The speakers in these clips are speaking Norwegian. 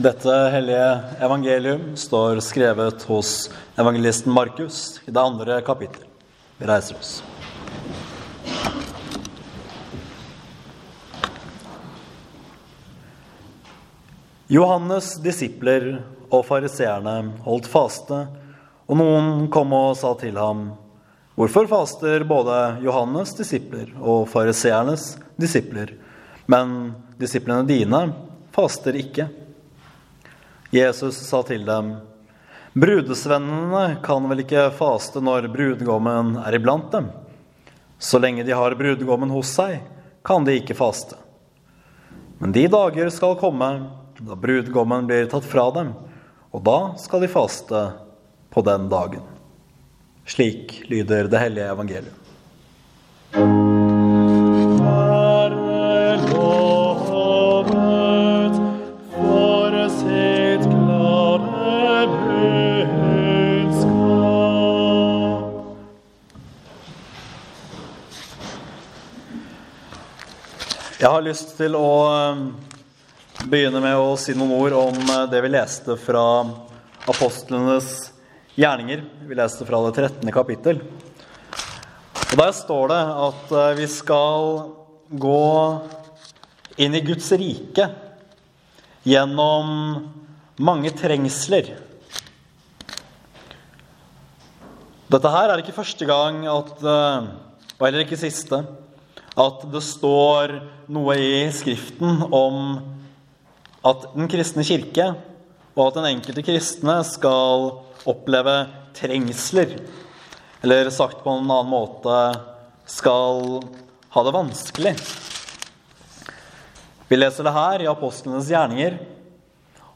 Dette hellige evangelium står skrevet hos evangelisten Markus i det andre kapittel. Vi reiser oss. Johannes' disipler og fariseerne holdt faste, og noen kom og sa til ham, Hvorfor faster både Johannes' disipler og fariseernes disipler, men disiplene dine faster ikke? Jesus sa til dem, Brudesvennene kan vel ikke faste når brudgommen er iblant dem? Så lenge de har brudgommen hos seg, kan de ikke faste. Men de dager skal komme da brudgommen blir tatt fra dem, og da skal de faste på den dagen. Slik lyder det hellige evangeliet. Jeg har lyst til å eh, begynne med å si noen ord om eh, det vi leste fra apostlenes gjerninger. Vi leste fra det 13. kapittel. Og Der står det at eh, vi skal gå inn i Guds rike gjennom mange trengsler. Dette her er ikke første gang at, eh, og heller ikke siste, at det står noe i Skriften om at den kristne kirke og at den enkelte kristne skal oppleve trengsler. Eller sagt på en annen måte skal ha det vanskelig. Vi leser det her i apostlenes gjerninger.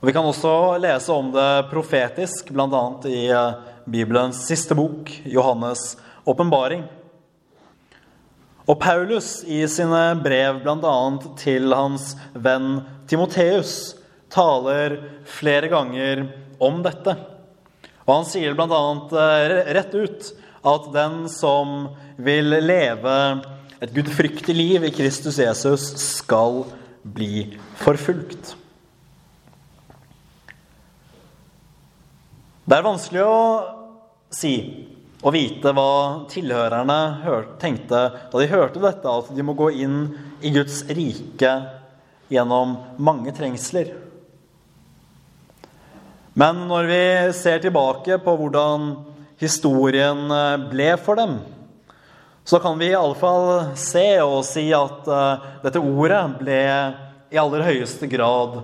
Og Vi kan også lese om det profetisk, bl.a. i Bibelens siste bok, Johannes' åpenbaring. Og Paulus i sine brev bl.a. til hans venn Timoteus taler flere ganger om dette. Og han sier bl.a. rett ut at den som vil leve et gudfryktig liv i Kristus Jesus, skal bli forfulgt. Det er vanskelig å si og vite hva tilhørerne tenkte da de hørte dette, at de må gå inn i Guds rike gjennom mange trengsler. Men når vi ser tilbake på hvordan historien ble for dem, så kan vi iallfall se og si at uh, dette ordet ble i aller høyeste grad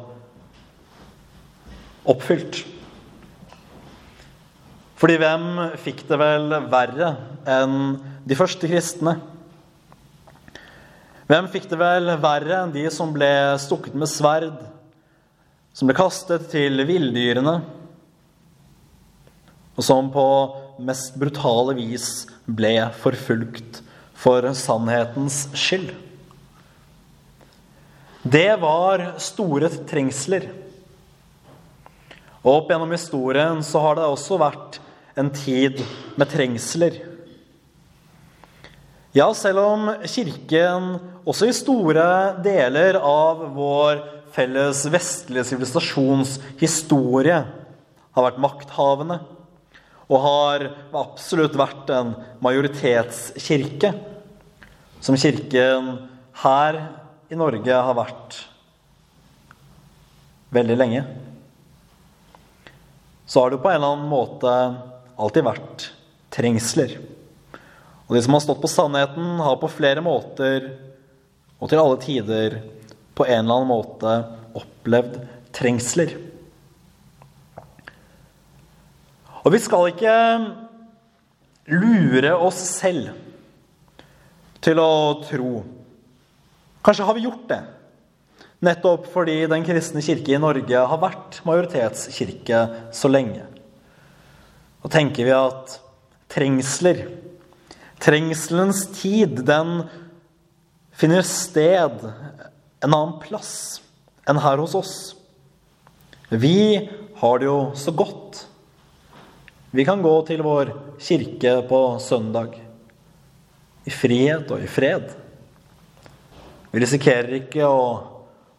oppfylt. Fordi hvem fikk det vel verre enn de første kristne? Hvem fikk det vel verre enn de som ble stukket med sverd, som ble kastet til villdyrene, og som på mest brutale vis ble forfulgt for sannhetens skyld? Det var store trengsler. Og opp gjennom historien så har det også vært en tid med trengsler. Ja, selv om Kirken også i store deler av vår felles vestlige sivilisasjons historie har vært makthavende og har absolutt vært en majoritetskirke, som Kirken her i Norge har vært veldig lenge, så har det på en eller annen måte alltid vært trengsler. Og de som har stått på sannheten, har på flere måter og til alle tider på en eller annen måte opplevd trengsler. Og vi skal ikke lure oss selv til å tro Kanskje har vi gjort det. Nettopp fordi Den kristne kirke i Norge har vært majoritetskirke så lenge. Da tenker vi at trengsler Trengselens tid, den finner sted en annen plass enn her hos oss. Vi har det jo så godt. Vi kan gå til vår kirke på søndag i frihet og i fred. Vi risikerer ikke å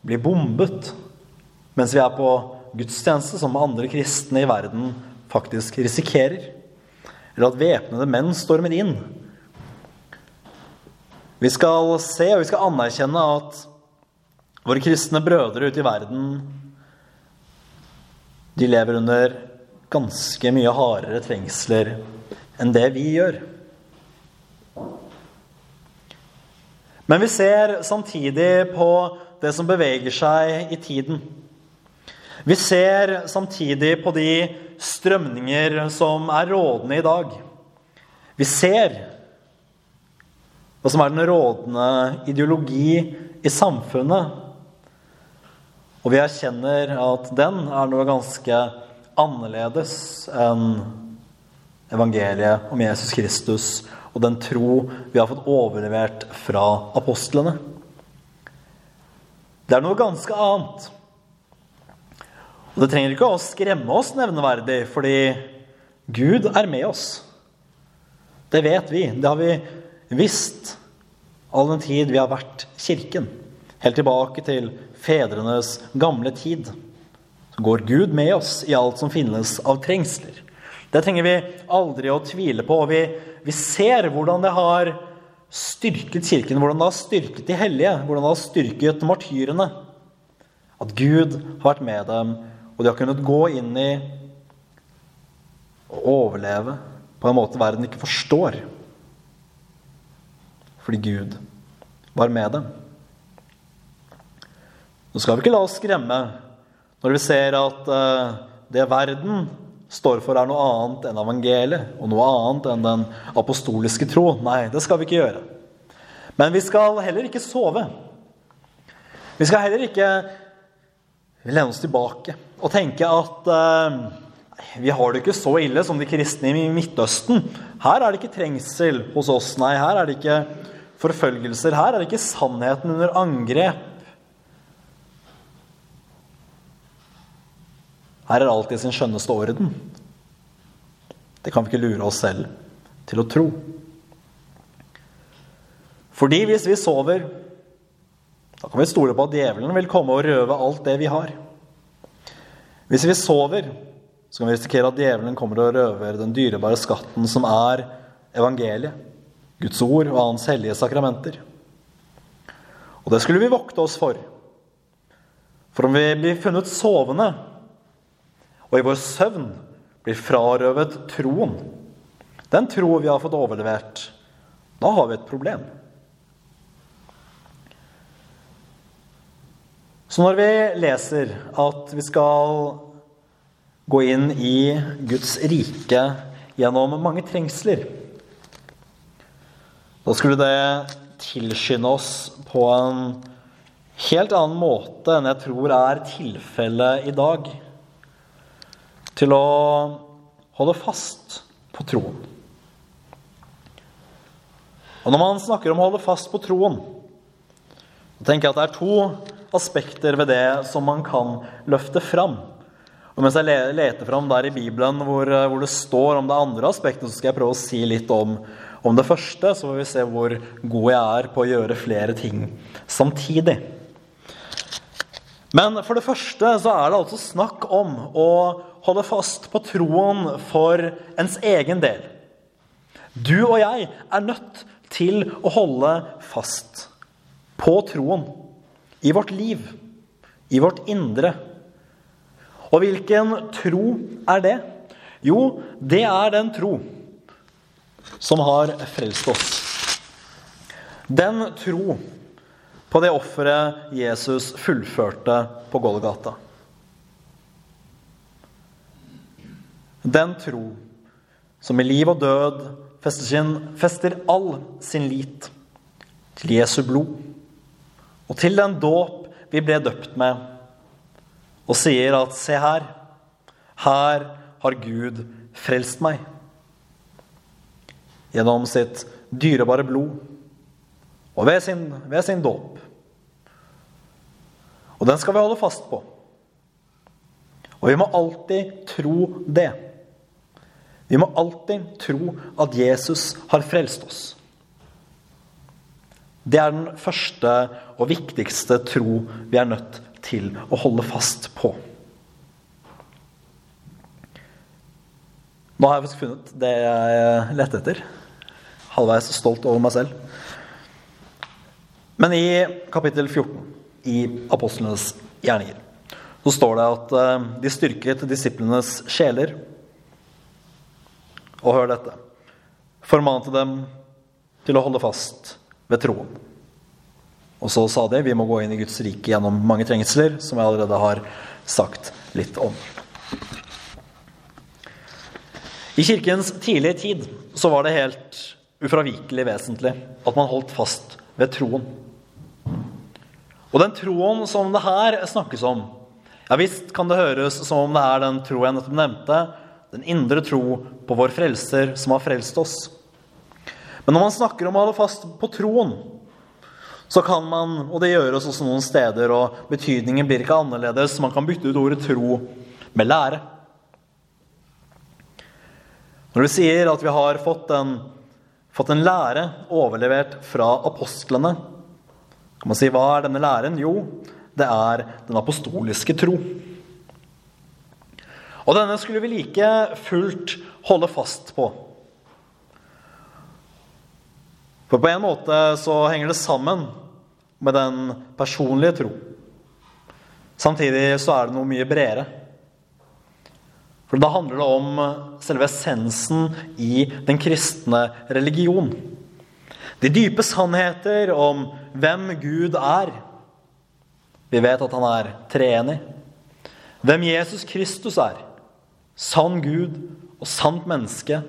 bli bombet mens vi er på gudstjeneste som andre kristne i verden faktisk risikerer. Eller at væpnede menn stormer inn. Vi skal se og vi skal anerkjenne at våre kristne brødre ute i verden de lever under ganske mye hardere trengsler enn det vi gjør. Men vi ser samtidig på det som beveger seg i tiden. Vi ser samtidig på de strømninger som er rådende i dag. Vi ser hva som er den rådende ideologi i samfunnet. Og vi erkjenner at den er noe ganske annerledes enn evangeliet om Jesus Kristus og den tro vi har fått overlevert fra apostlene. Det er noe ganske annet. Og det trenger ikke å skremme oss nevneverdig, fordi Gud er med oss. Det vet vi. Det har vi visst all den tid vi har vært Kirken. Helt tilbake til fedrenes gamle tid. Så går Gud med oss i alt som finnes av trengsler. Det trenger vi aldri å tvile på. Vi, vi ser hvordan det har styrket Kirken, hvordan det har styrket de hellige, hvordan det har styrket martyrene. At Gud har vært med dem og de har kunnet gå inn i og overleve på en måte verden ikke forstår. Fordi Gud var med dem. Nå skal vi ikke la oss skremme når vi ser at uh, det verden står for, er noe annet enn evangeliet og noe annet enn den apostoliske tro. Nei, det skal vi ikke gjøre. Men vi skal heller ikke sove. Vi skal heller ikke lene oss tilbake og tenker at eh, vi har det ikke så ille som de kristne i Midtøsten. Her er det ikke trengsel hos oss. Nei, her er det ikke forfølgelser. Her er det ikke sannheten under angrep. Her er alt i sin skjønneste orden. Det kan vi ikke lure oss selv til å tro. Fordi hvis vi sover, da kan vi stole på at djevelen vil komme og røve alt det vi har. Hvis vi sover, så kan vi risikere at djevelen kommer og røver den dyrebare skatten som er evangeliet, Guds ord og hans hellige sakramenter. Og det skulle vi vokte oss for. For om vi blir funnet sovende, og i vår søvn blir frarøvet troen, den tro vi har fått overlevert, da har vi et problem. Så når vi leser at vi skal gå inn i Guds rike gjennom mange trengsler, da skulle det tilskynde oss på en helt annen måte enn jeg tror er tilfellet i dag, til å holde fast på troen. Og når man snakker om å holde fast på troen, da tenker jeg at det er to aspekter ved det som man kan løfte fram. Og mens jeg leter fram der i Bibelen hvor, eh, hvor, det står om det andre aspektet, så skal jeg prøve å si litt om, om det første, så får vi se hvor god jeg er på å gjøre flere ting samtidig. Men for det første så er det altså snakk om å holde fast på troen for ens egen del. Du og jeg er nødt til å holde fast på troen i vårt liv, i vårt indre. Og hvilken tro er det? Jo, det er den tro som har frelst oss. Den tro på det offeret Jesus fullførte på Golgata. Den tro som i liv og død fester, sin, fester all sin lit til Jesu blod og til den dåp vi ble døpt med, og sier at se her, her har Gud frelst meg. Gjennom sitt dyrebare blod og ved sin, ved sin dåp. Og den skal vi holde fast på. Og vi må alltid tro det. Vi må alltid tro at Jesus har frelst oss. Det er den første og viktigste tro vi er nødt til å holde fast på. Nå har jeg faktisk funnet det jeg lette etter. Halvveis stolt over meg selv. Men i kapittel 14 i apostlenes gjerninger så står det at eh, de styrket disiplenes sjeler. Og hør dette. Formante dem til å holde fast ved troen. Og så sa de vi må gå inn i Guds rike gjennom mange trengsler, som jeg allerede har sagt litt om. I kirkens tidlige tid så var det helt ufravikelig vesentlig at man holdt fast ved troen. Og den troen som det her snakkes om Ja visst kan det høres som om det er den tro jeg nettopp nevnte, den indre tro på vår frelser som har frelst oss. Men når man snakker om å holde fast på troen, så kan man, og det gjøres også noen steder, og betydningen blir ikke annerledes, man kan bytte ut ordet tro med lære. Når vi sier at vi har fått en, fått en lære overlevert fra apostlene, kan man si hva er denne læren? Jo, det er den apostoliske tro. Og denne skulle vi like fullt holde fast på. For på en måte så henger det sammen med den personlige tro. Samtidig så er det noe mye bredere. For da handler det om selve essensen i den kristne religion. De dype sannheter om hvem Gud er. Vi vet at han er treenig. Hvem Jesus Kristus er. Sann Gud og sant menneske.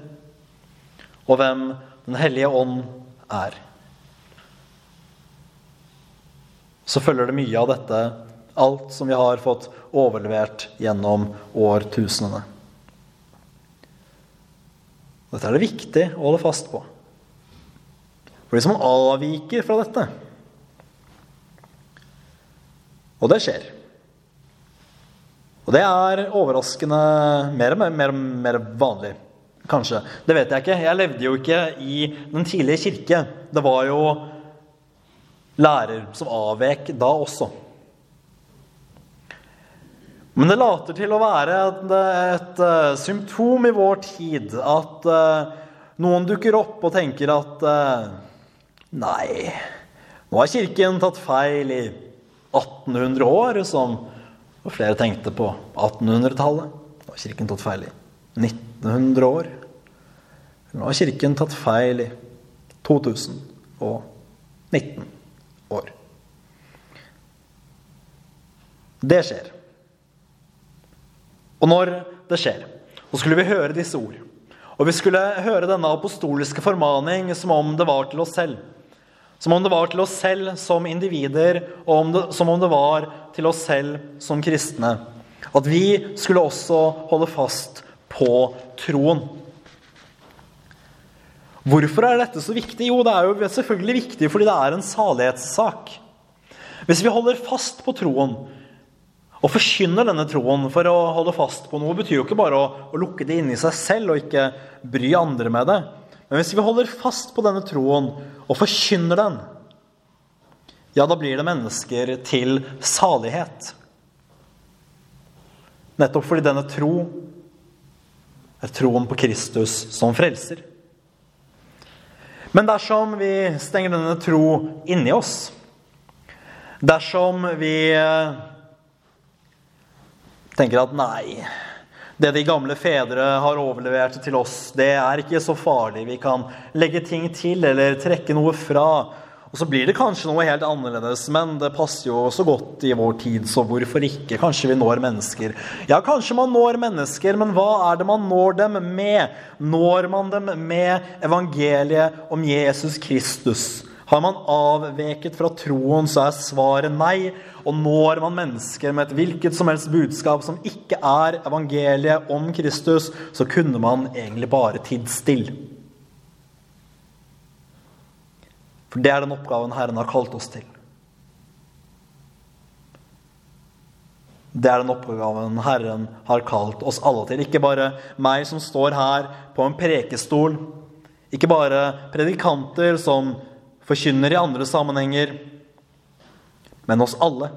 Og hvem Den hellige ånd er. Så følger det mye av dette, alt som vi har fått overlevert gjennom årtusenene. Dette er det viktig å holde fast på. For hvis man avviker fra dette Og det skjer. Og det er overraskende mer og mer, mer, vanlig. Kanskje. Det vet jeg ikke. Jeg levde jo ikke i den tidlige kirke. Det var jo lærer som avvek da også. Men det later til å være et, et symptom i vår tid at uh, noen dukker opp og tenker at uh, Nei, nå har Kirken tatt feil i 1800 år, som flere tenkte på 1800-tallet. Nå har Kirken tatt feil i 1900 år. Nå har Kirken tatt feil i 2019 år. Det skjer. Og når det skjer, så skulle vi høre disse ord. Og vi skulle høre denne apostoliske formaning som om det var til oss selv. Som om det var til oss selv som individer, og om det, som om det var til oss selv som kristne. At vi skulle også holde fast på troen. Hvorfor er dette så viktig? Jo, det er jo selvfølgelig viktig fordi det er en salighetssak. Hvis vi holder fast på troen, og forkynner denne troen for å holde fast på noe betyr jo ikke bare å, å lukke det inni seg selv og ikke bry andre med det. Men hvis vi holder fast på denne troen og forkynner den, ja, da blir det mennesker til salighet. Nettopp fordi denne tro er troen på Kristus som frelser. Men dersom vi stenger denne tro inni oss, dersom vi tenker at nei, det de gamle fedre har overlevert til oss, det er ikke så farlig. Vi kan legge ting til eller trekke noe fra. Og så blir det kanskje noe helt annerledes, men det passer jo så godt i vår tid, så hvorfor ikke? Kanskje vi når mennesker. Ja, kanskje man når mennesker, men hva er det man når dem med? Når man dem med evangeliet om Jesus Kristus? Har man avveket fra troen, så er svaret nei. Og når man mennesker med et hvilket som helst budskap som ikke er evangeliet om Kristus, så kunne man egentlig bare tidd stille. For det er den oppgaven Herren har kalt oss til. Det er den oppgaven Herren har kalt oss alle til. Ikke bare meg som står her på en prekestol. Ikke bare predikanter som forkynner i andre sammenhenger, men oss alle.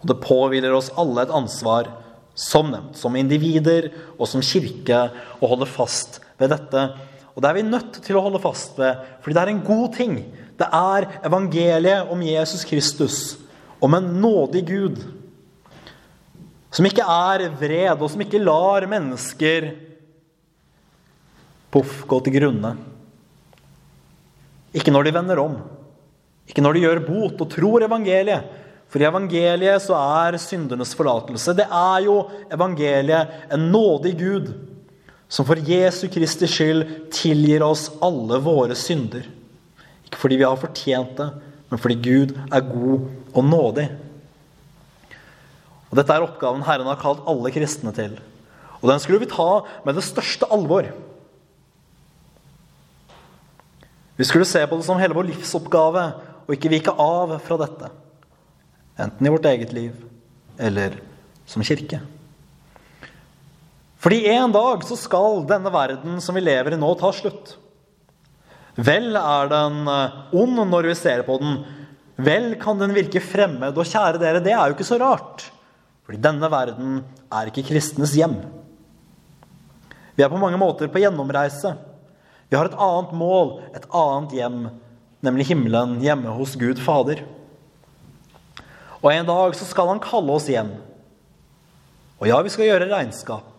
Og det påhviler oss alle et ansvar som nevnt, som individer og som kirke, å holde fast ved dette. Og det er vi nødt til å holde fast ved, fordi det er en god ting. Det er evangeliet om Jesus Kristus, om en nådig Gud, som ikke er vred, og som ikke lar mennesker poff gå til grunne. Ikke når de vender om. Ikke når de gjør bot og tror evangeliet. For i evangeliet så er syndernes forlatelse. Det er jo evangeliet en nådig Gud som for Jesu Kristi skyld tilgir oss alle våre synder. Ikke fordi vi har fortjent det, men fordi Gud er god og nådig. Og Dette er oppgaven Herren har kalt alle kristne til. Og den skulle vi ta med det største alvor. Vi skulle se på det som hele vår livsoppgave og ikke vike av fra dette. Enten i vårt eget liv eller som kirke. Fordi en dag så skal denne verden som vi lever i nå, ta slutt. Vel er den eh, ond når vi ser på den. Vel kan den virke fremmed. Og kjære dere, det er jo ikke så rart. Fordi denne verden er ikke kristnes hjem. Vi er på mange måter på gjennomreise. Vi har et annet mål, et annet hjem, nemlig himmelen hjemme hos Gud Fader. Og en dag så skal han kalle oss hjem. Og ja, vi skal gjøre regnskap.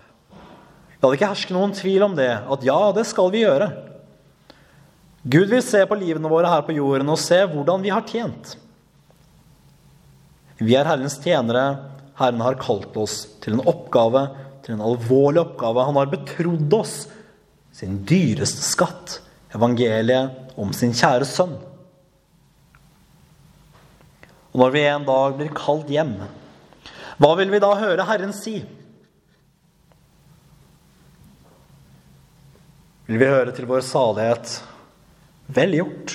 La det ikke herske noen tvil om det, at ja, det skal vi gjøre. Gud vil se på livene våre her på jorden og se hvordan vi har tjent. Vi er Herrens tjenere. Herren har kalt oss til en oppgave, til en alvorlig oppgave. Han har betrodd oss sin dyreste skatt, evangeliet om sin kjære sønn. Og når vi en dag blir kalt hjem, hva vil vi da høre Herren si? Vil vi høre til vår salighet Vel gjort,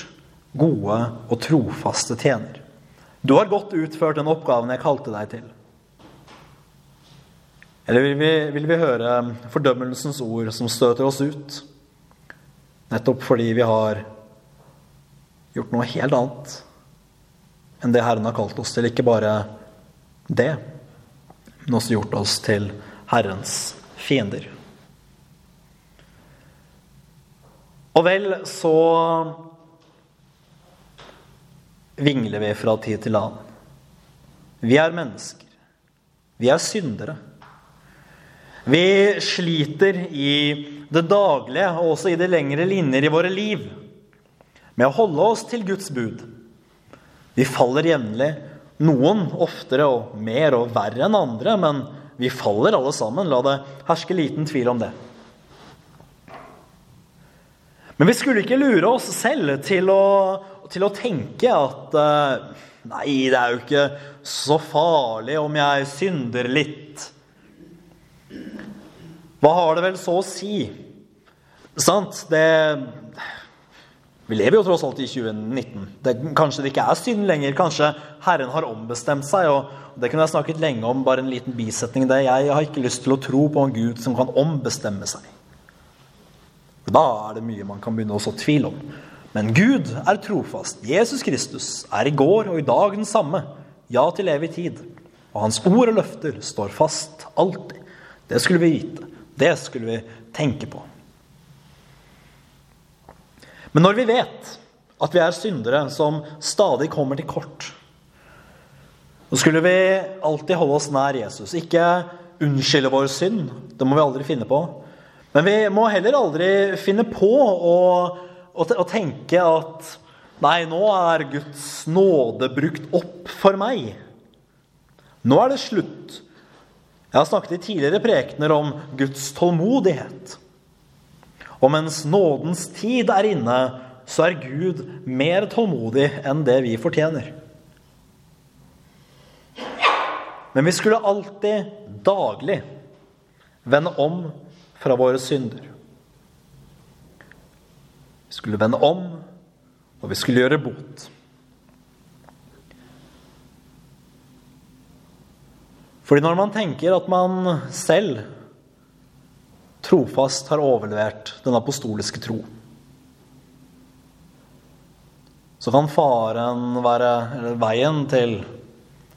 gode og trofaste tjener. Du har godt utført den oppgaven jeg kalte deg til. Eller vil vi, vil vi høre fordømmelsens ord som støter oss ut? Nettopp fordi vi har gjort noe helt annet enn det Herren har kalt oss til. Ikke bare det, men også gjort oss til Herrens fiender. Og vel, så vingler vi fra tid til annen. Vi er mennesker. Vi er syndere. Vi sliter i det daglige og også i de lengre linjer i våre liv med å holde oss til Guds bud. Vi faller jevnlig, noen oftere og mer og verre enn andre, men vi faller alle sammen. La det herske liten tvil om det. Men vi skulle ikke lure oss selv til å, til å tenke at uh, Nei, det er jo ikke så farlig om jeg synder litt. Hva har det vel så å si? Sant? Det Vi lever jo tross alt i 2019. Det, kanskje det ikke er synd lenger. Kanskje Herren har ombestemt seg. og Det kunne jeg snakket lenge om, bare en liten bisetning. Det. Jeg har ikke lyst til å tro på en Gud som kan ombestemme seg. Da er det mye man kan begynne å så tvil om. Men Gud er trofast. Jesus Kristus er i går og i dag den samme. Ja til evig tid. Og hans ord og løfter står fast alltid. Det skulle vi vite. Det skulle vi tenke på. Men når vi vet at vi er syndere som stadig kommer til kort, så skulle vi alltid holde oss nær Jesus. Ikke unnskylde vår synd. Det må vi aldri finne på. Men vi må heller aldri finne på å, å, å tenke at Nei, nå er Guds nåde brukt opp for meg. Nå er det slutt. Jeg har snakket i tidligere prekener om Guds tålmodighet. Og mens nådens tid er inne, så er Gud mer tålmodig enn det vi fortjener. Men vi skulle alltid, daglig, vende om fra våre synder. Vi skulle vende om, og vi skulle gjøre bot. Fordi når man tenker at man selv trofast har overlevert den apostoliske tro, så kan faren være Eller veien til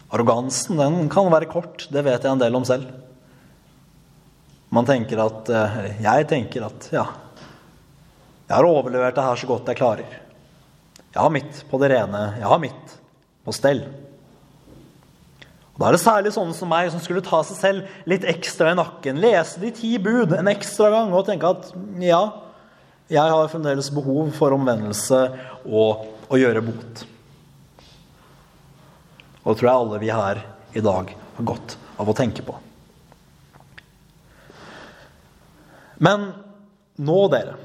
arrogansen, den kan være kort. Det vet jeg en del om selv. Man tenker at eh, Eller jeg tenker at ja, jeg har overlevert det her så godt jeg klarer. Jeg har mitt på det rene. Jeg har mitt på stell. Da er det særlig sånne som meg som skulle ta seg selv litt ekstra i nakken, lese de ti bud en ekstra gang og tenke at ja, jeg har fremdeles behov for omvendelse og å gjøre bot. Og det tror jeg alle vi her i dag har godt av å tenke på. Men nå, dere.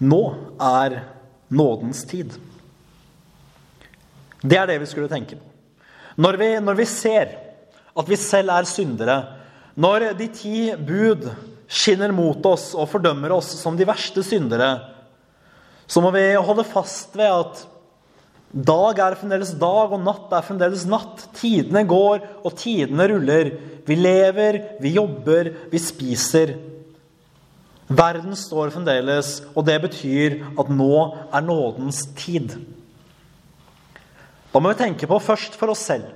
Nå er nådens tid. Det er det vi skulle tenke på. Når vi, når vi ser at vi selv er syndere, når de ti bud skinner mot oss og fordømmer oss som de verste syndere, så må vi holde fast ved at dag er fremdeles dag, og natt er fremdeles natt. Tidene går, og tidene ruller. Vi lever, vi jobber, vi spiser. Verden står fremdeles, og det betyr at nå er nådens tid. Da må vi tenke på først for oss selv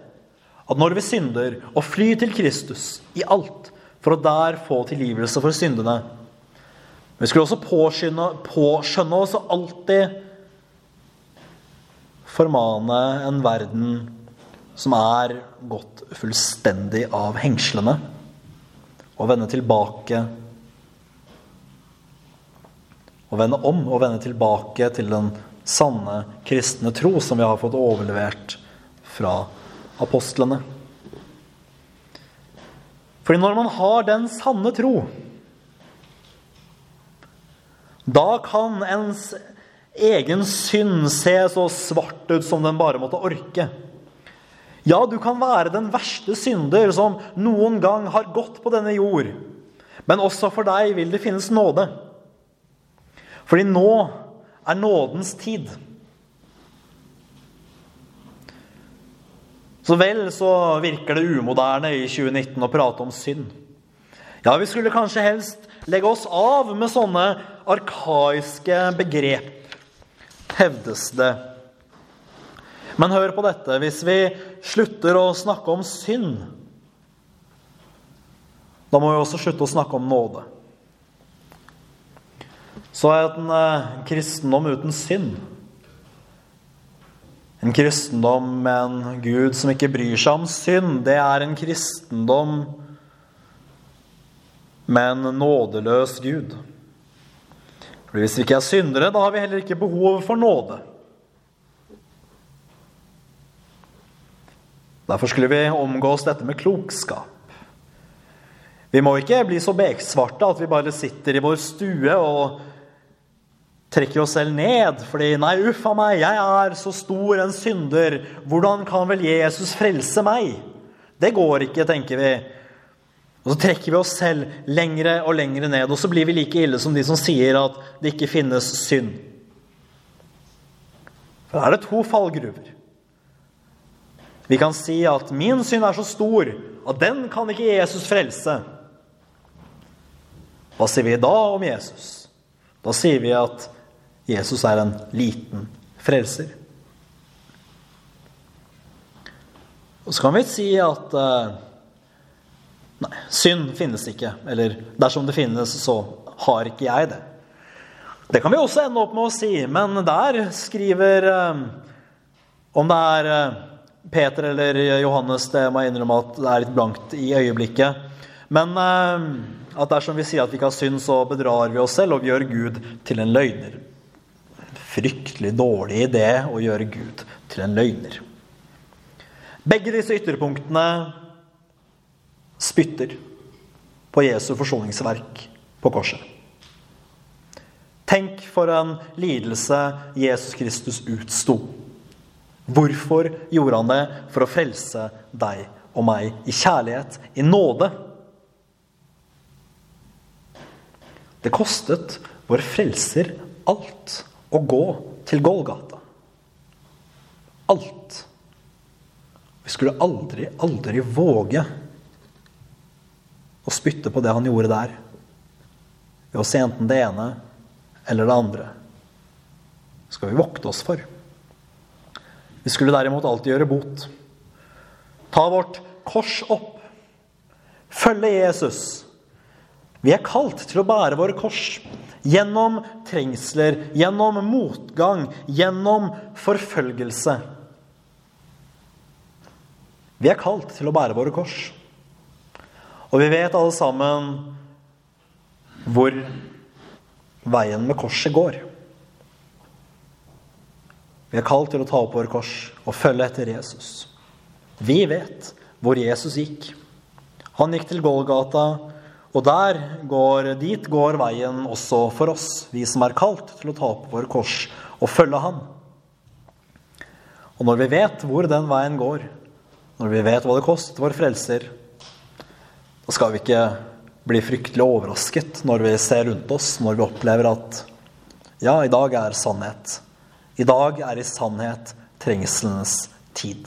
at når vi synder, og flyr til Kristus i alt for å der få tilgivelse for syndene Vi skulle også påskynde, påskjønne oss og alltid formane en verden som er gått fullstendig av hengslene, og vende tilbake og vende om og vende tilbake til den sanne kristne tro som vi har fått overlevert fra apostlene. Fordi når man har den sanne tro, da kan ens egen synd se så svart ut som den bare måtte orke. Ja, du kan være den verste synder som noen gang har gått på denne jord. Men også for deg vil det finnes nåde. Fordi nå er nådens tid. Så vel så virker det umoderne i 2019 å prate om synd. Ja, vi skulle kanskje helst legge oss av med sånne arkaiske begrep, hevdes det. Men hør på dette. Hvis vi slutter å snakke om synd, da må vi også slutte å snakke om nåde. Så er det en eh, kristendom uten synd en kristendom med en Gud som ikke bryr seg om synd, det er en kristendom med en nådeløs Gud. For Hvis vi ikke er syndere, da har vi heller ikke behov for nåde. Derfor skulle vi omgås dette med klokskap. Vi må ikke bli så beksvarte at vi bare sitter i vår stue og trekker oss selv ned fordi 'Nei, uff a meg, jeg er så stor en synder. Hvordan kan vel Jesus frelse meg?' Det går ikke, tenker vi. Og så trekker vi oss selv lengre og lengre ned, og så blir vi like ille som de som sier at det ikke finnes synd. For da er det to fallgruver. Vi kan si at 'min synd er så stor at den kan ikke Jesus frelse'. Hva sier vi da om Jesus? Da sier vi at Jesus er en liten frelser. Og så kan vi si at uh, nei, synd finnes ikke. Eller dersom det finnes, så har ikke jeg det. Det kan vi også ende opp med å si, men der skriver uh, Om det er uh, Peter eller Johannes, det må jeg innrømme at det er litt blankt i øyeblikket. Men at dersom vi sier at vi ikke har synd, så bedrar vi oss selv, og vi gjør Gud til en løgner fryktelig dårlig idé å gjøre Gud til en løgner. Begge disse ytterpunktene spytter på Jesu forsoningsverk på korset. Tenk for en lidelse Jesus Kristus utsto. Hvorfor gjorde han det? For å frelse deg og meg i kjærlighet, i nåde. Det kostet vår frelser alt å gå til Golgata. Alt. Vi skulle aldri, aldri våge å spytte på det han gjorde der, ved å se enten det ene eller det andre. Det skal vi vokte oss for. Vi skulle derimot alltid gjøre bot. Ta vårt kors opp. Følge Jesus. Vi er kalt til å bære våre kors. Gjennom trengsler, gjennom motgang, gjennom forfølgelse. Vi er kalt til å bære våre kors. Og vi vet alle sammen hvor veien med korset går. Vi er kalt til å ta opp våre kors og følge etter Jesus. Vi vet hvor Jesus gikk. Han gikk til Golgata, og der går, dit går veien også for oss, vi som er kalt til å ta opp vår kors og følge ham. Og når vi vet hvor den veien går, når vi vet hva det koster vår frelser, da skal vi ikke bli fryktelig overrasket når vi ser rundt oss, når vi opplever at ja, i dag er sannhet. I dag er i sannhet trengselens tid.